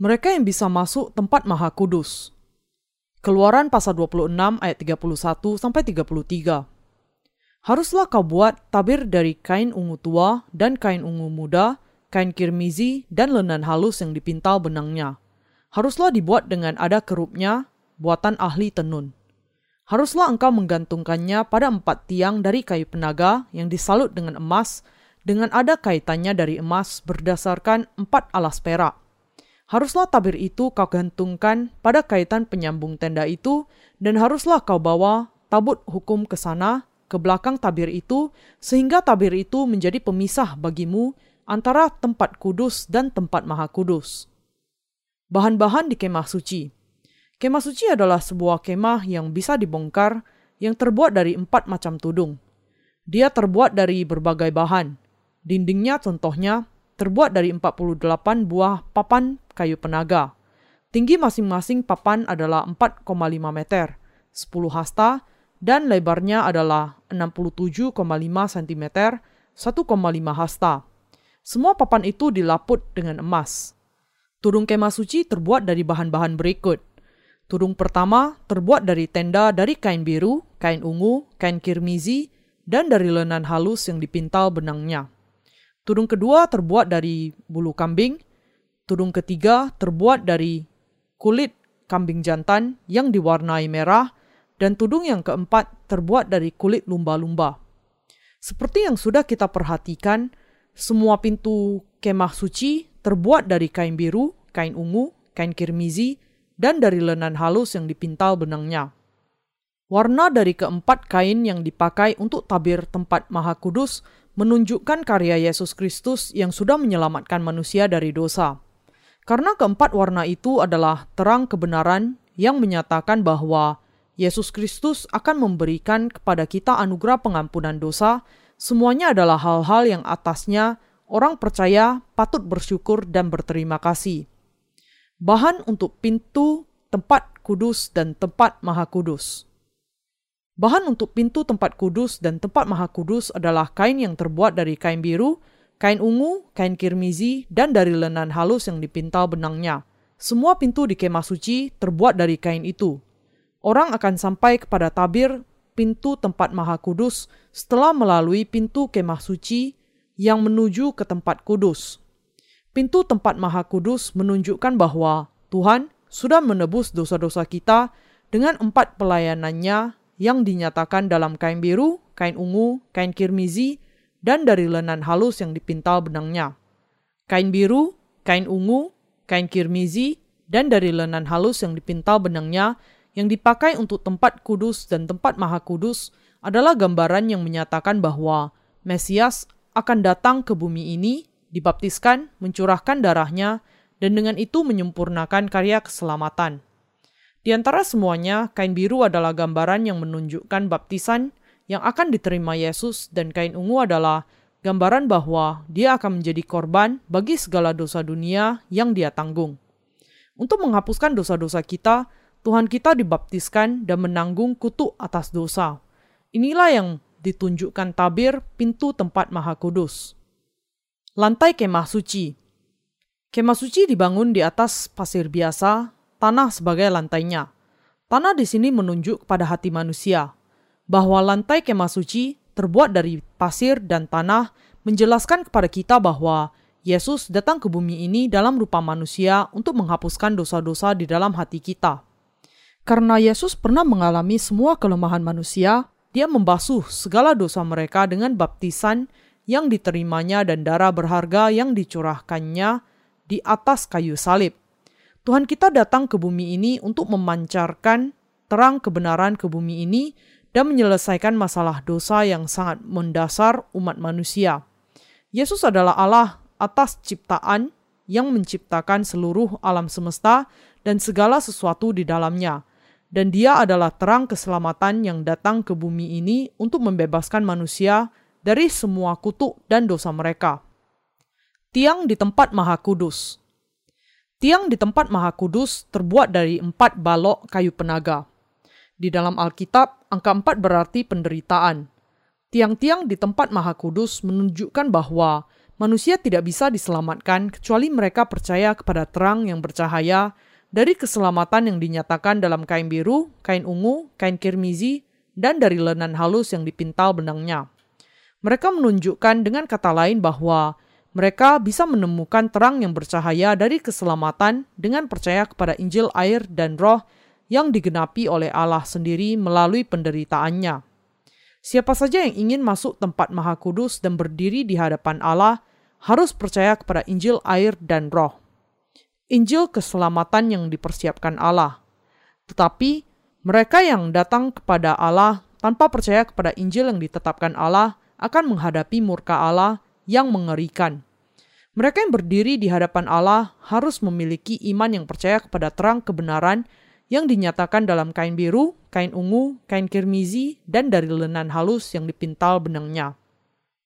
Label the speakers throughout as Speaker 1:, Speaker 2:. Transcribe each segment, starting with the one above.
Speaker 1: Mereka yang bisa masuk tempat maha kudus. Keluaran pasal 26 ayat 31 sampai 33. Haruslah kau buat tabir dari kain ungu tua dan kain ungu muda, kain kirmizi dan lenan halus yang dipintal benangnya. Haruslah dibuat dengan ada kerupnya, buatan ahli tenun. Haruslah engkau menggantungkannya pada empat tiang dari kayu penaga yang disalut dengan emas, dengan ada kaitannya dari emas berdasarkan empat alas perak. Haruslah tabir itu kau gantungkan pada kaitan penyambung tenda itu, dan haruslah kau bawa tabut hukum ke sana, ke belakang tabir itu, sehingga tabir itu menjadi pemisah bagimu antara tempat kudus dan tempat maha kudus. Bahan-bahan di kemah suci Kemah suci adalah sebuah kemah yang bisa dibongkar yang terbuat dari empat macam tudung. Dia terbuat dari berbagai bahan. Dindingnya contohnya terbuat dari 48 buah papan kayu penaga. Tinggi masing-masing papan adalah 4,5 meter, 10 hasta, dan lebarnya adalah 67,5 cm, 1,5 hasta. Semua papan itu dilaput dengan emas. Tudung kemah suci terbuat dari bahan-bahan berikut. Tudung pertama terbuat dari tenda dari kain biru, kain ungu, kain kirmizi, dan dari lenan halus yang dipintal benangnya. Tudung kedua terbuat dari bulu kambing. Tudung ketiga terbuat dari kulit kambing jantan yang diwarnai merah. Dan tudung yang keempat terbuat dari kulit lumba-lumba. Seperti yang sudah kita perhatikan, semua pintu kemah suci terbuat dari kain biru, kain ungu, kain kirmizi, dan dari lenan halus yang dipintal benangnya. Warna dari keempat kain yang dipakai untuk tabir tempat maha kudus menunjukkan karya Yesus Kristus yang sudah menyelamatkan manusia dari dosa. Karena keempat warna itu adalah terang kebenaran yang menyatakan bahwa Yesus Kristus akan memberikan kepada kita anugerah pengampunan dosa, semuanya adalah hal-hal yang atasnya orang percaya patut bersyukur dan berterima kasih. Bahan untuk pintu, tempat kudus, dan tempat maha kudus. Bahan untuk pintu tempat kudus dan tempat maha kudus adalah kain yang terbuat dari kain biru, kain ungu, kain kirmizi, dan dari lenan halus yang dipintal benangnya. Semua pintu di kemah suci terbuat dari kain itu. Orang akan sampai kepada tabir pintu tempat maha kudus setelah melalui pintu kemah suci yang menuju ke tempat kudus. Pintu tempat maha kudus menunjukkan bahwa Tuhan sudah menebus dosa-dosa kita dengan empat pelayanannya yang dinyatakan dalam kain biru, kain ungu, kain kirmizi, dan dari lenan halus yang dipintal benangnya. Kain biru, kain ungu, kain kirmizi, dan dari lenan halus yang dipintal benangnya yang dipakai untuk tempat kudus dan tempat maha kudus adalah gambaran yang menyatakan bahwa Mesias akan datang ke bumi ini, dibaptiskan, mencurahkan darahnya, dan dengan itu menyempurnakan karya keselamatan. Di antara semuanya, kain biru adalah gambaran yang menunjukkan baptisan yang akan diterima Yesus dan kain ungu adalah gambaran bahwa dia akan menjadi korban bagi segala dosa dunia yang dia tanggung. Untuk menghapuskan dosa-dosa kita, Tuhan kita dibaptiskan dan menanggung kutuk atas dosa. Inilah yang ditunjukkan tabir pintu tempat maha kudus. Lantai kemah suci Kemah suci dibangun di atas pasir biasa tanah sebagai lantainya. Tanah di sini menunjuk kepada hati manusia, bahwa lantai kemah suci terbuat dari pasir dan tanah menjelaskan kepada kita bahwa Yesus datang ke bumi ini dalam rupa manusia untuk menghapuskan dosa-dosa di dalam hati kita. Karena Yesus pernah mengalami semua kelemahan manusia, dia membasuh segala dosa mereka dengan baptisan yang diterimanya dan darah berharga yang dicurahkannya di atas kayu salib. Tuhan kita datang ke bumi ini untuk memancarkan terang kebenaran ke bumi ini dan menyelesaikan masalah dosa yang sangat mendasar umat manusia. Yesus adalah Allah atas ciptaan yang menciptakan seluruh alam semesta dan segala sesuatu di dalamnya. Dan dia adalah terang keselamatan yang datang ke bumi ini untuk membebaskan manusia dari semua kutuk dan dosa mereka. Tiang di tempat maha kudus Tiang di tempat Maha Kudus terbuat dari empat balok kayu penaga. Di dalam Alkitab, angka empat berarti penderitaan. Tiang-tiang di tempat Maha Kudus menunjukkan bahwa manusia tidak bisa diselamatkan kecuali mereka percaya kepada terang yang bercahaya dari keselamatan yang dinyatakan dalam kain biru, kain ungu, kain kirmizi, dan dari lenan halus yang dipintal benangnya. Mereka menunjukkan dengan kata lain bahwa mereka bisa menemukan terang yang bercahaya dari keselamatan dengan percaya kepada Injil air dan roh yang digenapi oleh Allah sendiri melalui penderitaannya. Siapa saja yang ingin masuk tempat Maha Kudus dan berdiri di hadapan Allah harus percaya kepada Injil air dan roh. Injil keselamatan yang dipersiapkan Allah. Tetapi mereka yang datang kepada Allah tanpa percaya kepada Injil yang ditetapkan Allah akan menghadapi murka Allah yang mengerikan. Mereka yang berdiri di hadapan Allah harus memiliki iman yang percaya kepada terang kebenaran yang dinyatakan dalam kain biru, kain ungu, kain kirmizi, dan dari lenan halus yang dipintal benangnya.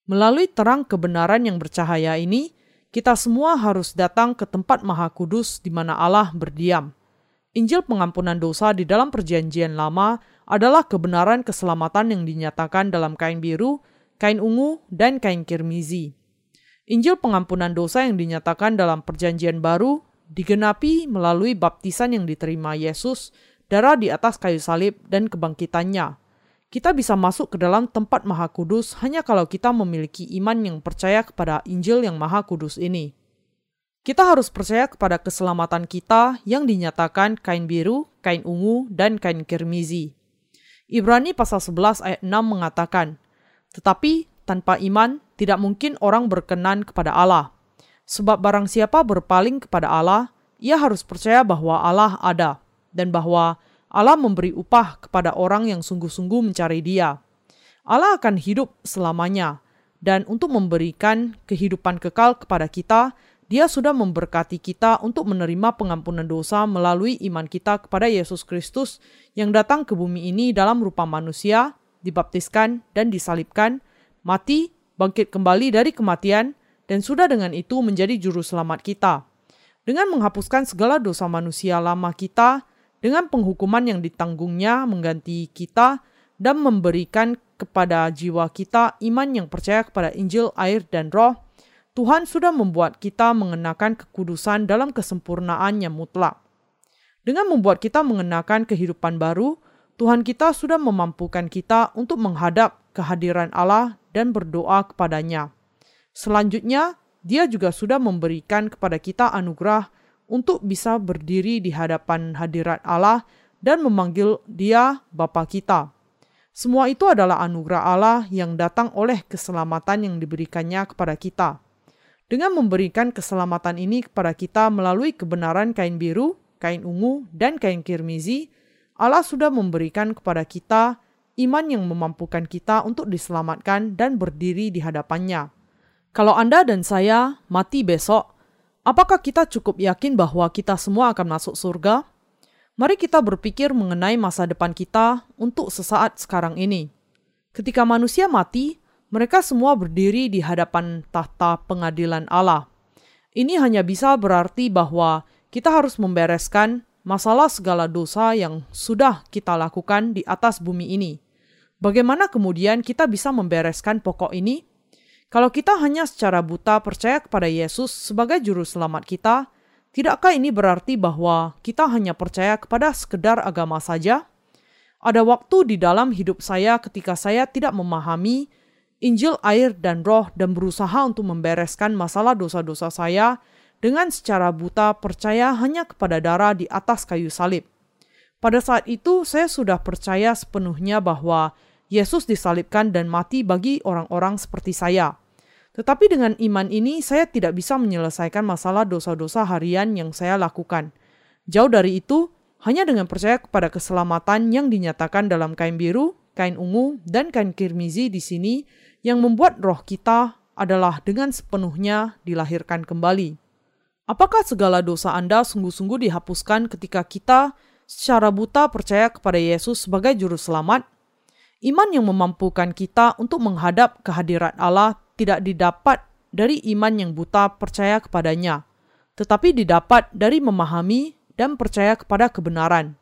Speaker 1: Melalui terang kebenaran yang bercahaya ini, kita semua harus datang ke tempat Maha Kudus di mana Allah berdiam. Injil pengampunan dosa di dalam Perjanjian Lama adalah kebenaran keselamatan yang dinyatakan dalam kain biru, kain ungu, dan kain kirmizi. Injil pengampunan dosa yang dinyatakan dalam Perjanjian Baru digenapi melalui baptisan yang diterima Yesus, darah di atas kayu salib, dan kebangkitannya. Kita bisa masuk ke dalam tempat Maha Kudus hanya kalau kita memiliki iman yang percaya kepada Injil yang Maha Kudus ini. Kita harus percaya kepada keselamatan kita yang dinyatakan kain biru, kain ungu, dan kain kirmizi. Ibrani pasal 11 ayat 6 mengatakan, Tetapi tanpa iman tidak mungkin orang berkenan kepada Allah. Sebab barang siapa berpaling kepada Allah, ia harus percaya bahwa Allah ada dan bahwa Allah memberi upah kepada orang yang sungguh-sungguh mencari Dia. Allah akan hidup selamanya, dan untuk memberikan kehidupan kekal kepada kita, Dia sudah memberkati kita untuk menerima pengampunan dosa melalui iman kita kepada Yesus Kristus yang datang ke bumi ini dalam rupa manusia, dibaptiskan dan disalibkan, mati, bangkit kembali dari kematian, dan sudah dengan itu menjadi juru selamat kita. Dengan menghapuskan segala dosa manusia lama kita, dengan penghukuman yang ditanggungnya mengganti kita, dan memberikan kepada jiwa kita iman yang percaya kepada Injil, air, dan roh, Tuhan sudah membuat kita mengenakan kekudusan dalam kesempurnaan yang mutlak. Dengan membuat kita mengenakan kehidupan baru, Tuhan kita sudah memampukan kita untuk menghadap kehadiran Allah dan berdoa kepadanya. Selanjutnya, dia juga sudah memberikan kepada kita anugerah untuk bisa berdiri di hadapan hadirat Allah dan memanggil dia Bapa kita. Semua itu adalah anugerah Allah yang datang oleh keselamatan yang diberikannya kepada kita. Dengan memberikan keselamatan ini kepada kita melalui kebenaran kain biru, kain ungu, dan kain kirmizi, Allah sudah memberikan kepada kita iman yang memampukan kita untuk diselamatkan dan berdiri di hadapannya. Kalau Anda dan saya mati besok, apakah kita cukup yakin bahwa kita semua akan masuk surga? Mari kita berpikir mengenai masa depan kita untuk sesaat sekarang ini. Ketika manusia mati, mereka semua berdiri di hadapan tahta pengadilan Allah. Ini hanya bisa berarti bahwa kita harus membereskan masalah segala dosa yang sudah kita lakukan di atas bumi ini. Bagaimana kemudian kita bisa membereskan pokok ini? Kalau kita hanya secara buta percaya kepada Yesus sebagai juru selamat kita, tidakkah ini berarti bahwa kita hanya percaya kepada sekedar agama saja? Ada waktu di dalam hidup saya ketika saya tidak memahami Injil air dan roh dan berusaha untuk membereskan masalah dosa-dosa saya dengan secara buta percaya hanya kepada darah di atas kayu salib. Pada saat itu saya sudah percaya sepenuhnya bahwa Yesus disalibkan dan mati bagi orang-orang seperti saya. Tetapi dengan iman ini, saya tidak bisa menyelesaikan masalah dosa-dosa harian yang saya lakukan. Jauh dari itu, hanya dengan percaya kepada keselamatan yang dinyatakan dalam kain biru, kain ungu, dan kain kirmizi di sini, yang membuat roh kita adalah dengan sepenuhnya dilahirkan kembali. Apakah segala dosa Anda sungguh-sungguh dihapuskan ketika kita secara buta percaya kepada Yesus sebagai Juru Selamat? Iman yang memampukan kita untuk menghadap kehadirat Allah tidak didapat dari iman yang buta percaya kepadanya, tetapi didapat dari memahami dan percaya kepada kebenaran.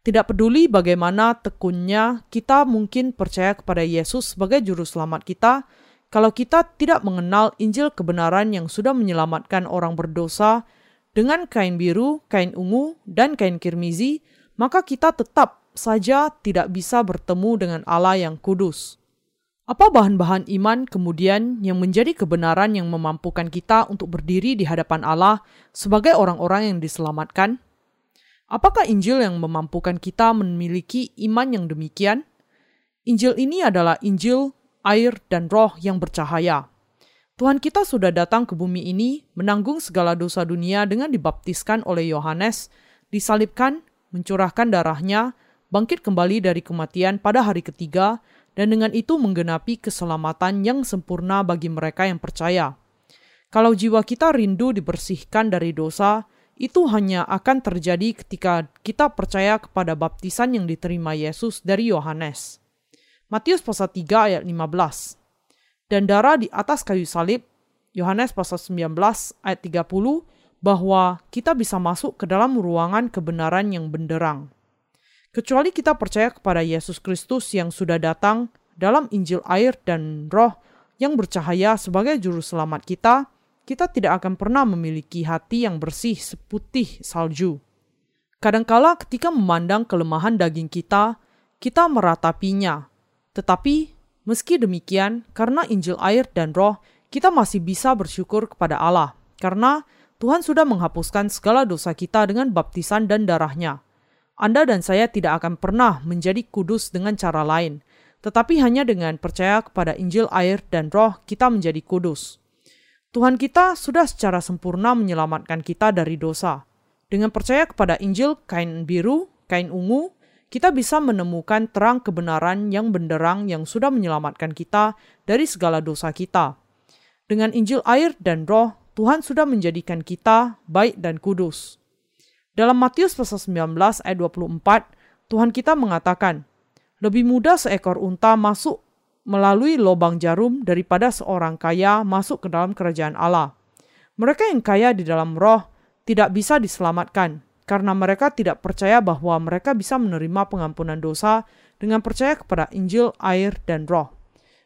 Speaker 1: Tidak peduli bagaimana tekunnya kita mungkin percaya kepada Yesus sebagai juru selamat kita, kalau kita tidak mengenal Injil kebenaran yang sudah menyelamatkan orang berdosa dengan kain biru, kain ungu, dan kain kirmizi, maka kita tetap saja tidak bisa bertemu dengan Allah yang kudus. Apa bahan-bahan iman kemudian yang menjadi kebenaran yang memampukan kita untuk berdiri di hadapan Allah sebagai orang-orang yang diselamatkan? Apakah Injil yang memampukan kita memiliki iman yang demikian? Injil ini adalah Injil air, dan roh yang bercahaya. Tuhan kita sudah datang ke bumi ini menanggung segala dosa dunia dengan dibaptiskan oleh Yohanes, disalibkan, mencurahkan darahnya, bangkit kembali dari kematian pada hari ketiga, dan dengan itu menggenapi keselamatan yang sempurna bagi mereka yang percaya. Kalau jiwa kita rindu dibersihkan dari dosa, itu hanya akan terjadi ketika kita percaya kepada baptisan yang diterima Yesus dari Yohanes. Matius pasal 3 ayat 15. Dan darah di atas kayu salib, Yohanes pasal 19 ayat 30, bahwa kita bisa masuk ke dalam ruangan kebenaran yang benderang. Kecuali kita percaya kepada Yesus Kristus yang sudah datang dalam Injil air dan roh yang bercahaya sebagai juru selamat kita, kita tidak akan pernah memiliki hati yang bersih seputih salju. Kadangkala ketika memandang kelemahan daging kita, kita meratapinya, tetapi meski demikian, karena Injil air dan roh, kita masih bisa bersyukur kepada Allah. Karena Tuhan sudah menghapuskan segala dosa kita dengan baptisan dan darahnya. Anda dan saya tidak akan pernah menjadi kudus dengan cara lain, tetapi hanya dengan percaya kepada Injil air dan roh kita menjadi kudus. Tuhan kita sudah secara sempurna menyelamatkan kita dari dosa. Dengan percaya kepada Injil kain biru, kain ungu, kita bisa menemukan terang kebenaran yang benderang yang sudah menyelamatkan kita dari segala dosa kita. Dengan Injil air dan roh, Tuhan sudah menjadikan kita baik dan kudus. Dalam Matius pasal 19 ayat 24, Tuhan kita mengatakan, lebih mudah seekor unta masuk melalui lubang jarum daripada seorang kaya masuk ke dalam kerajaan Allah. Mereka yang kaya di dalam roh tidak bisa diselamatkan, karena mereka tidak percaya bahwa mereka bisa menerima pengampunan dosa dengan percaya kepada Injil, air, dan roh.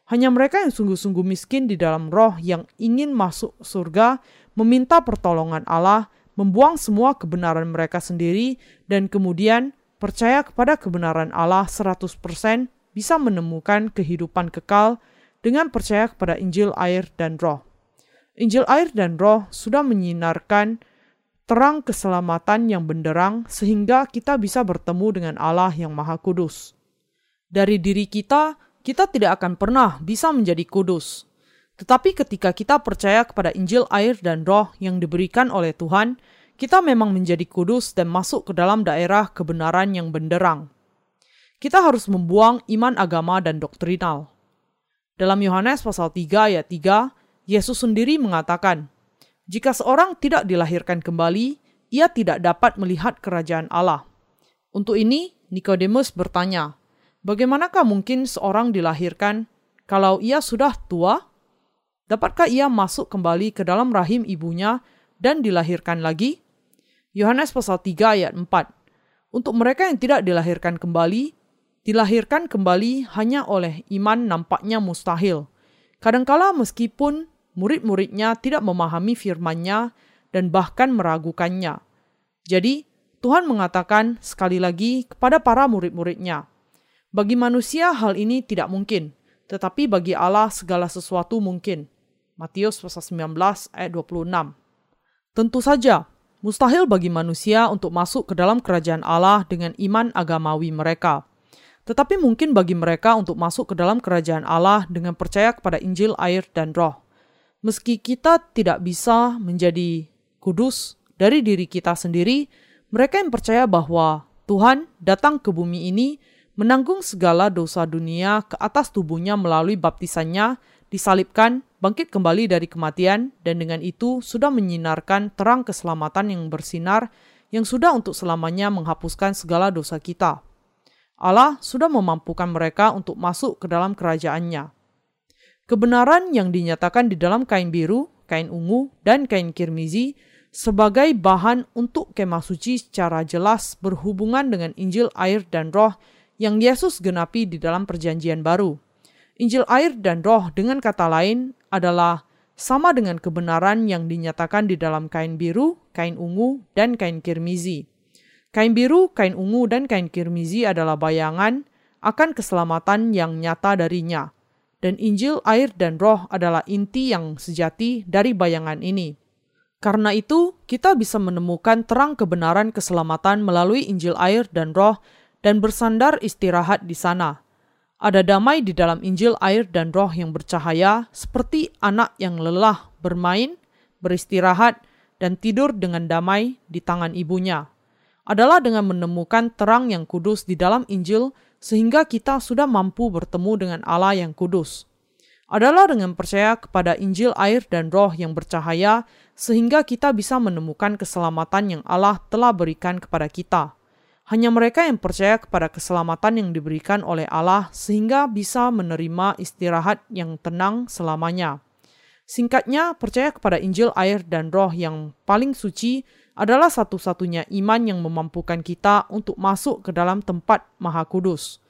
Speaker 1: Hanya mereka yang sungguh-sungguh miskin di dalam roh yang ingin masuk surga, meminta pertolongan Allah, membuang semua kebenaran mereka sendiri, dan kemudian percaya kepada kebenaran Allah 100% bisa menemukan kehidupan kekal dengan percaya kepada Injil, air, dan roh. Injil, air, dan roh sudah menyinarkan terang keselamatan yang benderang sehingga kita bisa bertemu dengan Allah yang Maha Kudus. Dari diri kita, kita tidak akan pernah bisa menjadi kudus. Tetapi ketika kita percaya kepada Injil air dan roh yang diberikan oleh Tuhan, kita memang menjadi kudus dan masuk ke dalam daerah kebenaran yang benderang. Kita harus membuang iman agama dan doktrinal. Dalam Yohanes pasal 3 ayat 3, Yesus sendiri mengatakan, jika seorang tidak dilahirkan kembali, ia tidak dapat melihat kerajaan Allah. Untuk ini, Nikodemus bertanya, "Bagaimanakah mungkin seorang dilahirkan kalau ia sudah tua? Dapatkah ia masuk kembali ke dalam rahim ibunya dan dilahirkan lagi?" Yohanes pasal 3 ayat 4. Untuk mereka yang tidak dilahirkan kembali, dilahirkan kembali hanya oleh iman nampaknya mustahil. Kadangkala meskipun murid-muridnya tidak memahami firman-Nya dan bahkan meragukannya. Jadi, Tuhan mengatakan sekali lagi kepada para murid-muridnya, bagi manusia hal ini tidak mungkin, tetapi bagi Allah segala sesuatu mungkin. Matius pasal 19 ayat 26. Tentu saja, mustahil bagi manusia untuk masuk ke dalam kerajaan Allah dengan iman agamawi mereka. Tetapi mungkin bagi mereka untuk masuk ke dalam kerajaan Allah dengan percaya kepada Injil, air, dan roh meski kita tidak bisa menjadi kudus dari diri kita sendiri, mereka yang percaya bahwa Tuhan datang ke bumi ini menanggung segala dosa dunia ke atas tubuhnya melalui baptisannya, disalibkan, bangkit kembali dari kematian, dan dengan itu sudah menyinarkan terang keselamatan yang bersinar yang sudah untuk selamanya menghapuskan segala dosa kita. Allah sudah memampukan mereka untuk masuk ke dalam kerajaannya. Kebenaran yang dinyatakan di dalam kain biru, kain ungu, dan kain kirmizi sebagai bahan untuk kemah suci secara jelas berhubungan dengan Injil air dan roh yang Yesus genapi di dalam perjanjian baru. Injil air dan roh dengan kata lain adalah sama dengan kebenaran yang dinyatakan di dalam kain biru, kain ungu, dan kain kirmizi. Kain biru, kain ungu, dan kain kirmizi adalah bayangan akan keselamatan yang nyata darinya. Dan Injil, air, dan roh adalah inti yang sejati dari bayangan ini. Karena itu, kita bisa menemukan terang kebenaran keselamatan melalui Injil air dan roh dan bersandar istirahat di sana. Ada damai di dalam Injil air dan roh yang bercahaya seperti anak yang lelah bermain, beristirahat, dan tidur dengan damai di tangan ibunya. Adalah dengan menemukan terang yang kudus di dalam Injil sehingga kita sudah mampu bertemu dengan Allah yang kudus. Adalah dengan percaya kepada Injil air dan roh yang bercahaya sehingga kita bisa menemukan keselamatan yang Allah telah berikan kepada kita. Hanya mereka yang percaya kepada keselamatan yang diberikan oleh Allah sehingga bisa menerima istirahat yang tenang selamanya. Singkatnya, percaya kepada Injil air dan roh yang paling suci adalah satu-satunya iman yang memampukan kita untuk masuk ke dalam tempat maha kudus.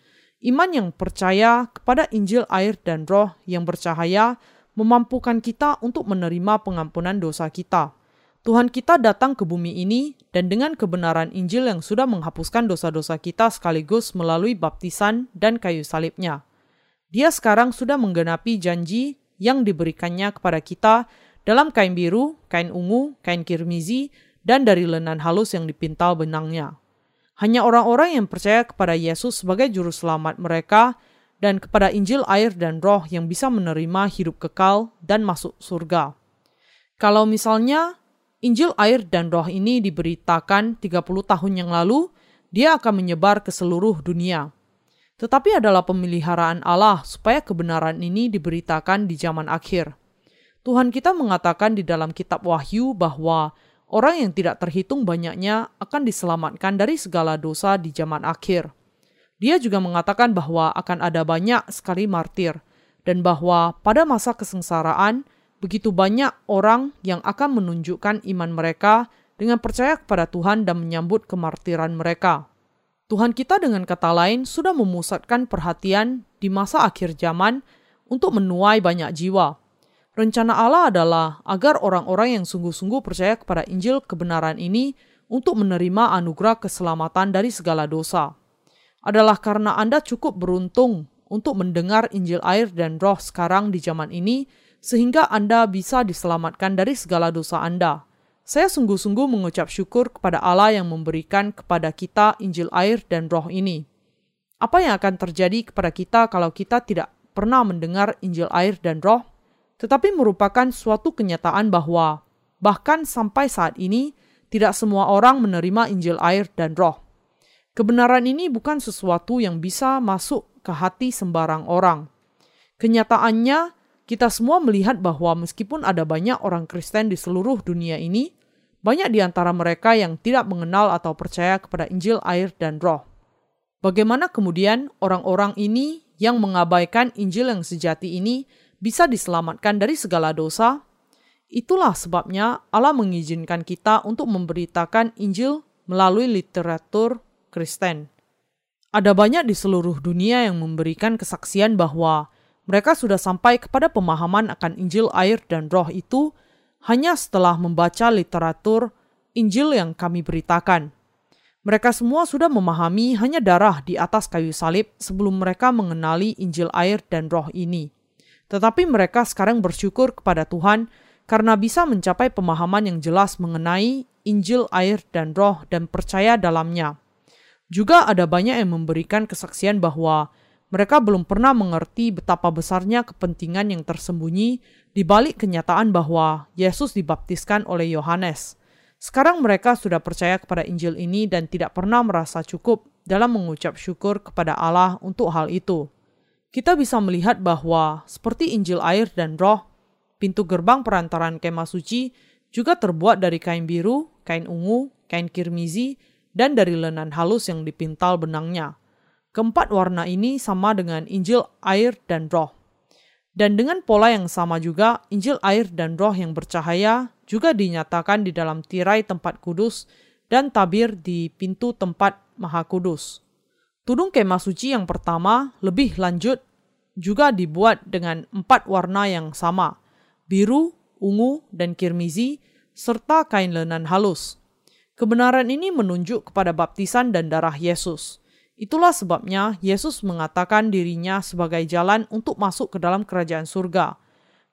Speaker 1: Iman yang percaya kepada Injil air dan roh yang bercahaya memampukan kita untuk menerima pengampunan dosa kita. Tuhan kita datang ke bumi ini dan dengan kebenaran Injil yang sudah menghapuskan dosa-dosa kita sekaligus melalui baptisan dan kayu salibnya. Dia sekarang sudah menggenapi janji yang diberikannya kepada kita dalam kain biru, kain ungu, kain kirmizi, dan dari lenan halus yang dipintal benangnya. Hanya orang-orang yang percaya kepada Yesus sebagai juru selamat mereka dan kepada Injil air dan roh yang bisa menerima hidup kekal dan masuk surga. Kalau misalnya Injil air dan roh ini diberitakan 30 tahun yang lalu, dia akan menyebar ke seluruh dunia. Tetapi adalah pemeliharaan Allah supaya kebenaran ini diberitakan di zaman akhir. Tuhan kita mengatakan di dalam kitab Wahyu bahwa orang yang tidak terhitung banyaknya akan diselamatkan dari segala dosa di zaman akhir. Dia juga mengatakan bahwa akan ada banyak sekali martir, dan bahwa pada masa kesengsaraan begitu banyak orang yang akan menunjukkan iman mereka dengan percaya kepada Tuhan dan menyambut kemartiran mereka. Tuhan kita dengan kata lain sudah memusatkan perhatian di masa akhir zaman untuk menuai banyak jiwa. Rencana Allah adalah agar orang-orang yang sungguh-sungguh percaya kepada Injil kebenaran ini untuk menerima anugerah keselamatan dari segala dosa. Adalah karena Anda cukup beruntung untuk mendengar Injil air dan roh sekarang di zaman ini sehingga Anda bisa diselamatkan dari segala dosa Anda. Saya sungguh-sungguh mengucap syukur kepada Allah yang memberikan kepada kita Injil air dan roh ini. Apa yang akan terjadi kepada kita kalau kita tidak pernah mendengar Injil air dan roh? Tetapi merupakan suatu kenyataan bahwa bahkan sampai saat ini tidak semua orang menerima Injil air dan roh. Kebenaran ini bukan sesuatu yang bisa masuk ke hati sembarang orang. Kenyataannya, kita semua melihat bahwa meskipun ada banyak orang Kristen di seluruh dunia ini, banyak di antara mereka yang tidak mengenal atau percaya kepada Injil, air, dan Roh. Bagaimana kemudian orang-orang ini yang mengabaikan Injil yang sejati ini bisa diselamatkan dari segala dosa? Itulah sebabnya Allah mengizinkan kita untuk memberitakan Injil melalui literatur Kristen. Ada banyak di seluruh dunia yang memberikan kesaksian bahwa mereka sudah sampai kepada pemahaman akan Injil air dan roh itu hanya setelah membaca literatur Injil yang kami beritakan. Mereka semua sudah memahami hanya darah di atas kayu salib sebelum mereka mengenali Injil air dan roh ini. Tetapi mereka sekarang bersyukur kepada Tuhan karena bisa mencapai pemahaman yang jelas mengenai Injil air dan roh dan percaya dalamnya. Juga ada banyak yang memberikan kesaksian bahwa mereka belum pernah mengerti betapa besarnya kepentingan yang tersembunyi di balik kenyataan bahwa Yesus dibaptiskan oleh Yohanes. Sekarang mereka sudah percaya kepada Injil ini dan tidak pernah merasa cukup dalam mengucap syukur kepada Allah untuk hal itu. Kita bisa melihat bahwa seperti Injil air dan roh, pintu gerbang perantaran kemah suci juga terbuat dari kain biru, kain ungu, kain kirmizi, dan dari lenan halus yang dipintal benangnya. Keempat warna ini sama dengan Injil air dan roh. Dan dengan pola yang sama juga, Injil air dan roh yang bercahaya juga dinyatakan di dalam tirai tempat kudus dan tabir di pintu tempat maha kudus. Tudung kemah suci yang pertama lebih lanjut juga dibuat dengan empat warna yang sama, biru, ungu, dan kirmizi, serta kain lenan halus. Kebenaran ini menunjuk kepada baptisan dan darah Yesus. Itulah sebabnya Yesus mengatakan dirinya sebagai jalan untuk masuk ke dalam kerajaan surga.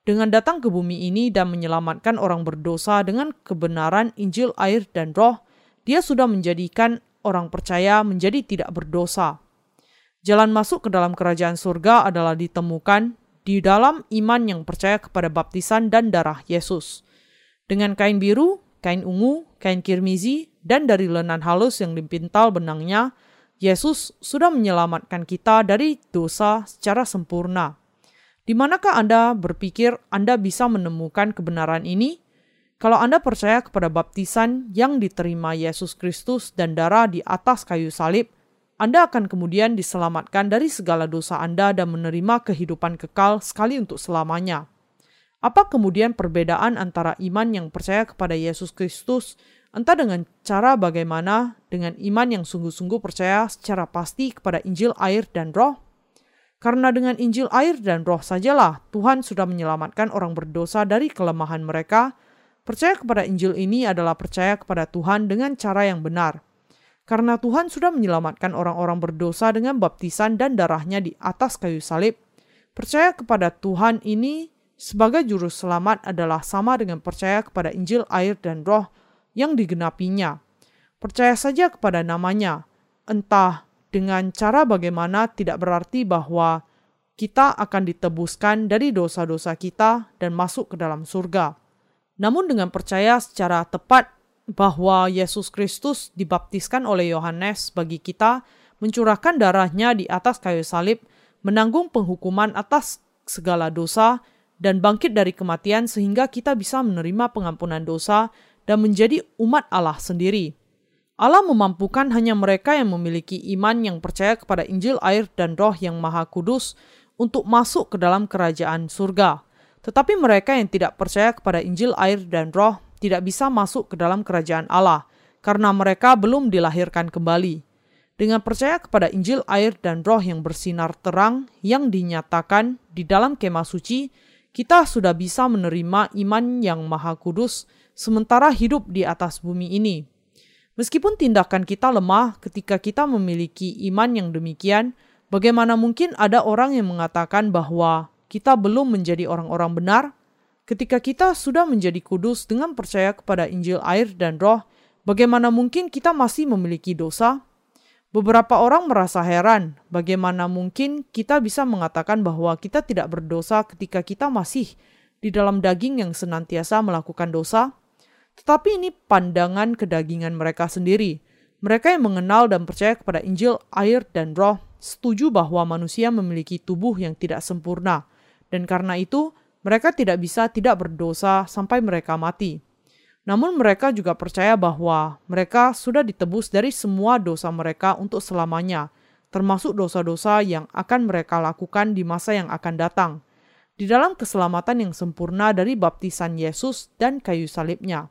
Speaker 1: Dengan datang ke bumi ini dan menyelamatkan orang berdosa dengan kebenaran Injil, air, dan Roh, Dia sudah menjadikan orang percaya menjadi tidak berdosa. Jalan masuk ke dalam kerajaan surga adalah ditemukan di dalam iman yang percaya kepada baptisan dan darah Yesus. Dengan kain biru, kain ungu, kain kirmizi, dan dari lenan halus yang dipintal benangnya, Yesus sudah menyelamatkan kita dari dosa secara sempurna. Di manakah Anda berpikir Anda bisa menemukan kebenaran ini? Kalau Anda percaya kepada baptisan yang diterima Yesus Kristus dan darah di atas kayu salib, anda akan kemudian diselamatkan dari segala dosa Anda dan menerima kehidupan kekal sekali untuk selamanya. Apa kemudian perbedaan antara iman yang percaya kepada Yesus Kristus, entah dengan cara bagaimana dengan iman yang sungguh-sungguh percaya secara pasti kepada Injil air dan roh? Karena dengan Injil air dan roh sajalah Tuhan sudah menyelamatkan orang berdosa dari kelemahan mereka, percaya kepada Injil ini adalah percaya kepada Tuhan dengan cara yang benar – karena Tuhan sudah menyelamatkan orang-orang berdosa dengan baptisan dan darahnya di atas kayu salib. Percaya kepada Tuhan ini sebagai juru selamat adalah sama dengan percaya kepada Injil air dan roh yang digenapinya. Percaya saja kepada namanya, entah dengan cara bagaimana tidak berarti bahwa kita akan ditebuskan dari dosa-dosa kita dan masuk ke dalam surga. Namun dengan percaya secara tepat bahwa Yesus Kristus dibaptiskan oleh Yohanes bagi kita, mencurahkan darahnya di atas kayu salib, menanggung penghukuman atas segala dosa, dan bangkit dari kematian sehingga kita bisa menerima pengampunan dosa dan menjadi umat Allah sendiri. Allah memampukan hanya mereka yang memiliki iman yang percaya kepada Injil, air, dan Roh yang Maha Kudus untuk masuk ke dalam kerajaan surga. Tetapi mereka yang tidak percaya kepada Injil, air, dan Roh tidak bisa masuk ke dalam kerajaan Allah karena mereka belum dilahirkan kembali. Dengan percaya kepada Injil, air, dan roh yang bersinar terang yang dinyatakan di dalam kemah suci, kita sudah bisa menerima iman yang maha kudus sementara hidup di atas bumi ini. Meskipun tindakan kita lemah ketika kita memiliki iman yang demikian, bagaimana mungkin ada orang yang mengatakan bahwa kita belum menjadi orang-orang benar Ketika kita sudah menjadi kudus dengan percaya kepada Injil air dan roh, bagaimana mungkin kita masih memiliki dosa? Beberapa orang merasa heran bagaimana mungkin kita bisa mengatakan bahwa kita tidak berdosa ketika kita masih di dalam daging yang senantiasa melakukan dosa. Tetapi ini pandangan kedagingan mereka sendiri. Mereka yang mengenal dan percaya kepada Injil, air, dan roh setuju bahwa manusia memiliki tubuh yang tidak sempurna. Dan karena itu, mereka tidak bisa tidak berdosa sampai mereka mati. Namun mereka juga percaya bahwa mereka sudah ditebus dari semua dosa mereka untuk selamanya, termasuk dosa-dosa yang akan mereka lakukan di masa yang akan datang, di dalam keselamatan yang sempurna dari baptisan Yesus dan kayu salibnya.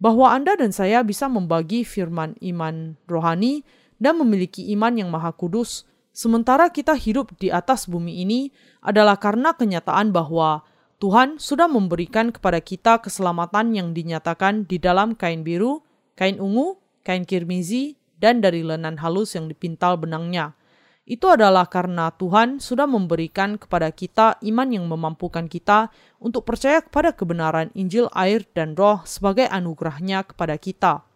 Speaker 1: Bahwa Anda dan saya bisa membagi firman iman rohani dan memiliki iman yang maha kudus, sementara kita hidup di atas bumi ini adalah karena kenyataan bahwa Tuhan sudah memberikan kepada kita keselamatan yang dinyatakan di dalam kain biru, kain ungu, kain kirmizi, dan dari lenan halus yang dipintal benangnya. Itu adalah karena Tuhan sudah memberikan kepada kita iman yang memampukan kita untuk percaya kepada kebenaran Injil, air, dan roh sebagai anugerahnya kepada kita.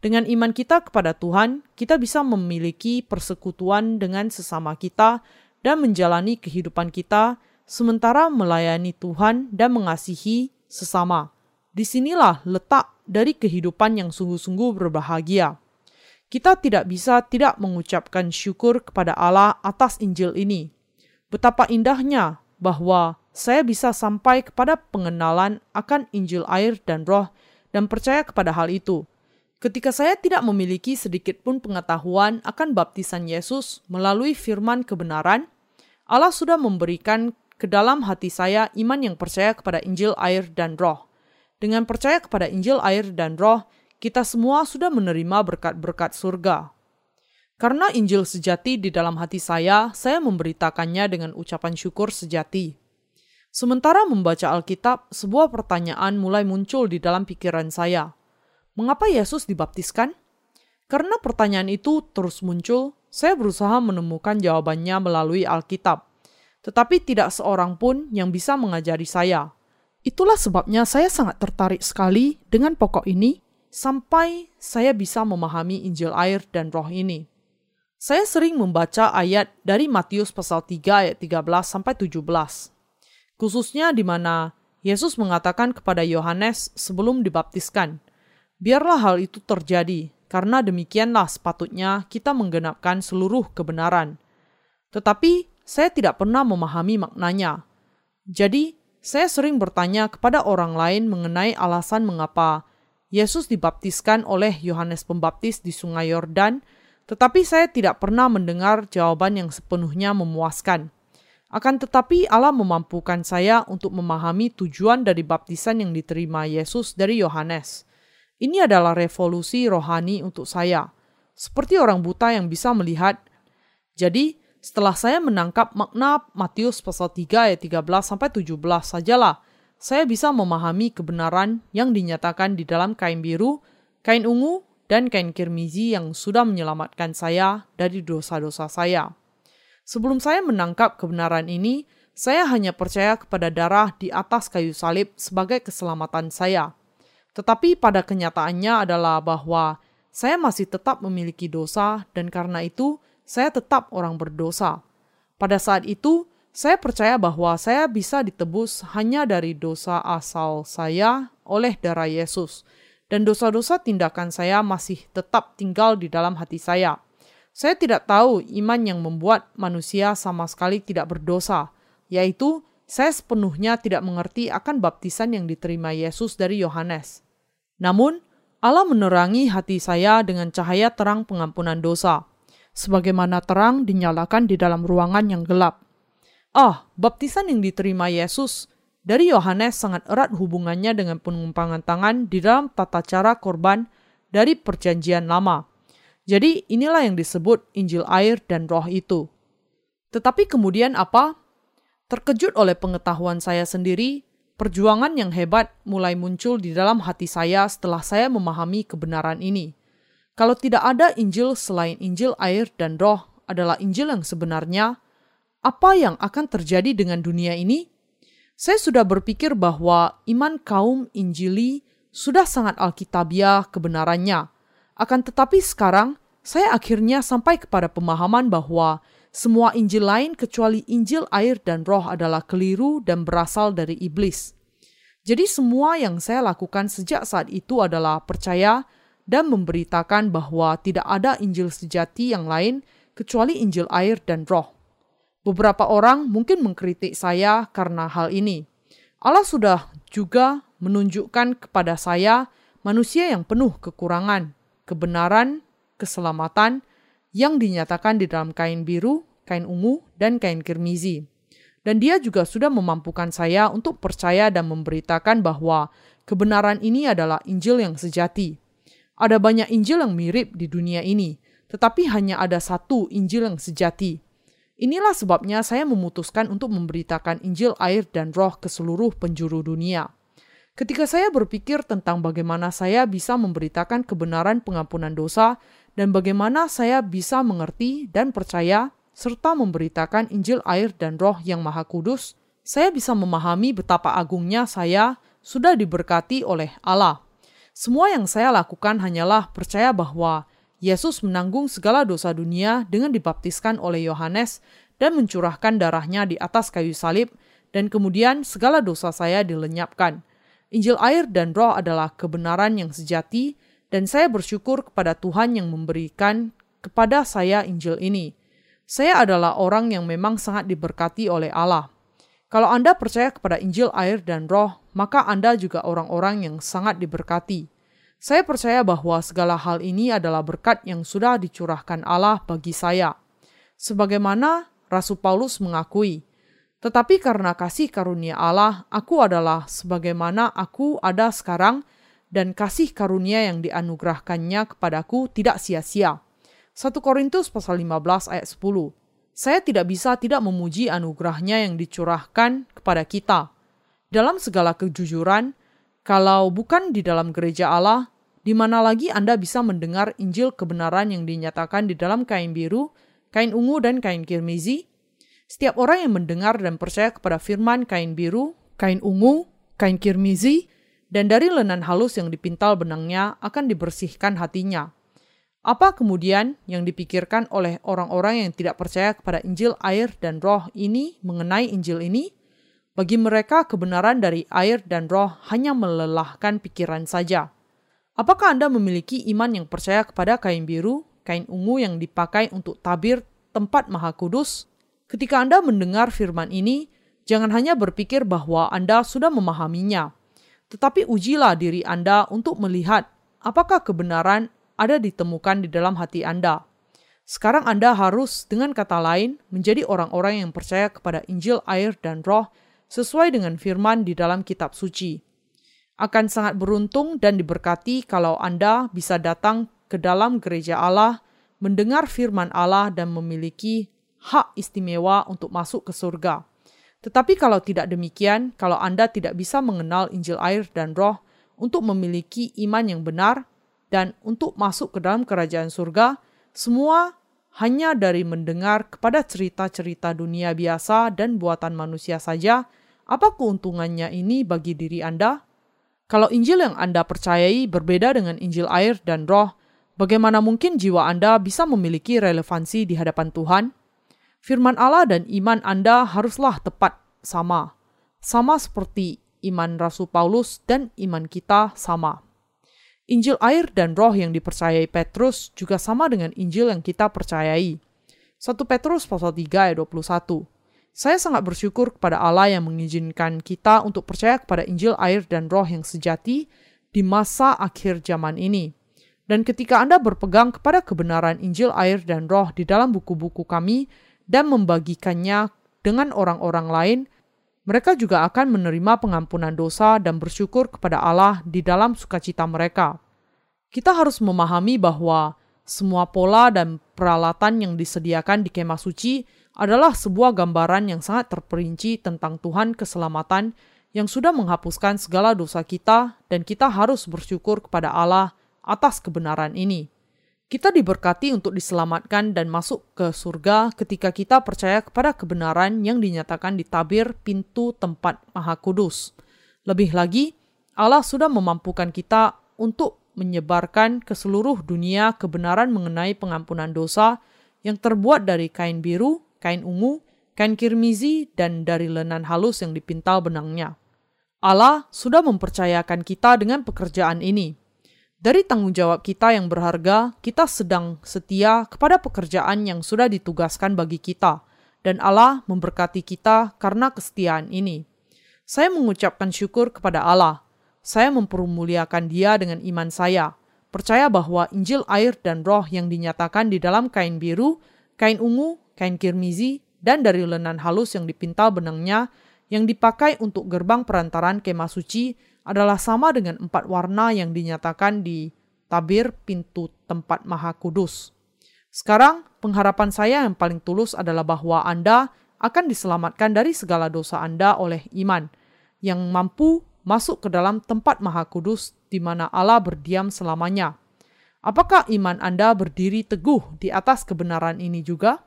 Speaker 1: Dengan iman kita kepada Tuhan, kita bisa memiliki persekutuan dengan sesama kita dan menjalani kehidupan kita sementara melayani Tuhan dan mengasihi sesama. Di sinilah letak dari kehidupan yang sungguh-sungguh berbahagia. Kita tidak bisa tidak mengucapkan syukur kepada Allah atas Injil ini. Betapa indahnya bahwa saya bisa sampai kepada pengenalan akan Injil air dan roh dan percaya kepada hal itu. Ketika saya tidak memiliki sedikit pun pengetahuan akan baptisan Yesus melalui firman kebenaran, Allah sudah memberikan ke dalam hati saya iman yang percaya kepada Injil, air, dan roh. Dengan percaya kepada Injil, air, dan roh, kita semua sudah menerima berkat-berkat surga. Karena Injil sejati di dalam hati saya, saya memberitakannya dengan ucapan syukur sejati. Sementara membaca Alkitab, sebuah pertanyaan mulai muncul di dalam pikiran saya. Mengapa Yesus dibaptiskan? Karena pertanyaan itu terus muncul, saya berusaha menemukan jawabannya melalui Alkitab. Tetapi tidak seorang pun yang bisa mengajari saya. Itulah sebabnya saya sangat tertarik sekali dengan pokok ini sampai saya bisa memahami Injil air dan roh ini. Saya sering membaca ayat dari Matius pasal 3 ayat 13 sampai 17. Khususnya di mana Yesus mengatakan kepada Yohanes sebelum dibaptiskan, "Biarlah hal itu terjadi, karena demikianlah sepatutnya kita menggenapkan seluruh kebenaran." Tetapi saya tidak pernah memahami maknanya. Jadi, saya sering bertanya kepada orang lain mengenai alasan mengapa Yesus dibaptiskan oleh Yohanes Pembaptis di Sungai Yordan tetapi saya tidak pernah mendengar jawaban yang sepenuhnya memuaskan. Akan tetapi Allah memampukan saya untuk memahami tujuan dari baptisan yang diterima Yesus dari Yohanes. Ini adalah revolusi rohani untuk saya, seperti orang buta yang bisa melihat. Jadi, setelah saya menangkap makna Matius pasal 3 ayat 13 sampai 17 sajalah, saya bisa memahami kebenaran yang dinyatakan di dalam kain biru, kain ungu, dan kain kirmizi yang sudah menyelamatkan saya dari dosa-dosa saya. Sebelum saya menangkap kebenaran ini, saya hanya percaya kepada darah di atas kayu salib sebagai keselamatan saya. Tetapi pada kenyataannya adalah bahwa saya masih tetap memiliki dosa dan karena itu saya tetap orang berdosa. Pada saat itu, saya percaya bahwa saya bisa ditebus hanya dari dosa asal saya oleh darah Yesus dan dosa-dosa tindakan saya masih tetap tinggal di dalam hati saya. Saya tidak tahu iman yang membuat manusia sama sekali tidak berdosa, yaitu saya sepenuhnya tidak mengerti akan baptisan yang diterima Yesus dari Yohanes. Namun, Allah menerangi hati saya dengan cahaya terang pengampunan dosa, sebagaimana terang dinyalakan di dalam ruangan yang gelap. Ah, baptisan yang diterima Yesus dari Yohanes sangat erat hubungannya dengan pengumpangan tangan di dalam tata cara korban dari perjanjian lama. Jadi inilah yang disebut Injil air dan roh itu. Tetapi kemudian apa? Terkejut oleh pengetahuan saya sendiri, perjuangan yang hebat mulai muncul di dalam hati saya setelah saya memahami kebenaran ini. Kalau tidak ada Injil selain Injil air dan roh adalah Injil yang sebenarnya, apa yang akan terjadi dengan dunia ini? Saya sudah berpikir bahwa iman kaum Injili sudah sangat alkitabiah kebenarannya. Akan tetapi sekarang, saya akhirnya sampai kepada pemahaman bahwa semua Injil lain kecuali Injil air dan roh adalah keliru dan berasal dari iblis. Jadi semua yang saya lakukan sejak saat itu adalah percaya dan memberitakan bahwa tidak ada Injil sejati yang lain kecuali Injil air dan roh. Beberapa orang mungkin mengkritik saya karena hal ini. Allah sudah juga menunjukkan kepada saya manusia yang penuh kekurangan, kebenaran, keselamatan yang dinyatakan di dalam kain biru, kain ungu, dan kain kirmizi. Dan dia juga sudah memampukan saya untuk percaya dan memberitakan bahwa kebenaran ini adalah Injil yang sejati. Ada banyak Injil yang mirip di dunia ini, tetapi hanya ada satu Injil yang sejati, Inilah sebabnya saya memutuskan untuk memberitakan Injil air dan roh ke seluruh penjuru dunia. Ketika saya berpikir tentang bagaimana saya bisa memberitakan kebenaran pengampunan dosa dan bagaimana saya bisa mengerti dan percaya serta memberitakan Injil air dan roh yang maha kudus, saya bisa memahami betapa agungnya saya sudah diberkati oleh Allah. Semua yang saya lakukan hanyalah percaya bahwa Yesus menanggung segala dosa dunia dengan dibaptiskan oleh Yohanes dan mencurahkan darahnya di atas kayu salib, dan kemudian segala dosa saya dilenyapkan. Injil air dan roh adalah kebenaran yang sejati, dan saya bersyukur kepada Tuhan yang memberikan kepada saya Injil ini. Saya adalah orang yang memang sangat diberkati oleh Allah. Kalau Anda percaya kepada Injil air dan roh, maka Anda juga orang-orang yang sangat diberkati. Saya percaya bahwa segala hal ini adalah berkat yang sudah dicurahkan Allah bagi saya. Sebagaimana Rasul Paulus mengakui, tetapi karena kasih karunia Allah, aku adalah sebagaimana aku ada sekarang dan kasih karunia yang dianugerahkannya kepadaku tidak sia-sia. 1 Korintus pasal 15 ayat 10. Saya tidak bisa tidak memuji anugerahnya yang dicurahkan kepada kita. Dalam segala kejujuran, kalau bukan di dalam gereja Allah, di mana lagi Anda bisa mendengar Injil kebenaran yang dinyatakan di dalam kain biru, kain ungu, dan kain kirmizi? Setiap orang yang mendengar dan percaya kepada firman kain biru, kain ungu, kain kirmizi, dan dari lenan halus yang dipintal benangnya akan dibersihkan hatinya. Apa kemudian yang dipikirkan oleh orang-orang yang tidak percaya kepada Injil air dan roh ini mengenai Injil ini? Bagi mereka, kebenaran dari air dan roh hanya melelahkan pikiran saja. Apakah Anda memiliki iman yang percaya kepada kain biru, kain ungu yang dipakai untuk tabir tempat maha kudus? Ketika Anda mendengar firman ini, jangan hanya berpikir bahwa Anda sudah memahaminya, tetapi ujilah diri Anda untuk melihat apakah kebenaran ada ditemukan di dalam hati Anda. Sekarang Anda harus, dengan kata lain, menjadi orang-orang yang percaya kepada Injil, air, dan Roh sesuai dengan firman di dalam kitab suci. Akan sangat beruntung dan diberkati kalau Anda bisa datang ke dalam gereja Allah, mendengar firman Allah dan memiliki hak istimewa untuk masuk ke surga. Tetapi kalau tidak demikian, kalau Anda tidak bisa mengenal Injil air dan roh untuk memiliki iman yang benar dan untuk masuk ke dalam kerajaan surga, semua hanya dari mendengar kepada cerita-cerita dunia biasa dan buatan manusia saja, apa keuntungannya ini bagi diri Anda? Kalau Injil yang Anda percayai berbeda dengan Injil air dan roh, bagaimana mungkin jiwa Anda bisa memiliki relevansi di hadapan Tuhan? Firman Allah dan iman Anda haruslah tepat sama, sama seperti iman Rasul Paulus dan iman kita sama. Injil air dan roh yang dipercayai Petrus juga sama dengan Injil yang kita percayai. 1 Petrus pasal 3 ayat 21. Saya sangat bersyukur kepada Allah yang mengizinkan kita untuk percaya kepada Injil air dan roh yang sejati di masa akhir zaman ini. Dan ketika Anda berpegang kepada kebenaran Injil air dan roh di dalam buku-buku kami dan membagikannya dengan orang-orang lain, mereka juga akan menerima pengampunan dosa dan bersyukur kepada Allah di dalam sukacita mereka. Kita harus memahami bahwa semua pola dan peralatan yang disediakan di kemah suci adalah sebuah gambaran yang sangat terperinci tentang Tuhan keselamatan yang sudah menghapuskan segala dosa kita dan kita harus bersyukur kepada Allah atas kebenaran ini. Kita diberkati untuk diselamatkan dan masuk ke surga ketika kita percaya kepada kebenaran yang dinyatakan di tabir pintu tempat Maha Kudus. Lebih lagi, Allah sudah memampukan kita untuk menyebarkan ke seluruh dunia kebenaran mengenai pengampunan dosa yang terbuat dari kain biru, kain ungu, kain kirmizi, dan dari lenan halus yang dipintal benangnya. Allah sudah mempercayakan kita dengan pekerjaan ini dari tanggung jawab kita yang berharga, kita sedang setia kepada pekerjaan yang sudah ditugaskan bagi kita, dan Allah memberkati kita karena kesetiaan ini. Saya mengucapkan syukur kepada Allah. Saya mempermuliakan Dia dengan iman saya, percaya bahwa Injil air dan roh yang dinyatakan di dalam kain biru, kain ungu, kain kirmizi, dan dari lenan halus yang dipintal benangnya yang dipakai untuk gerbang perantaran kemah suci adalah sama dengan empat warna yang dinyatakan di tabir pintu tempat maha kudus. Sekarang, pengharapan saya yang paling tulus adalah bahwa Anda akan diselamatkan dari segala dosa Anda oleh iman, yang mampu masuk ke dalam tempat maha kudus di mana Allah berdiam selamanya. Apakah iman Anda berdiri teguh di atas kebenaran ini juga?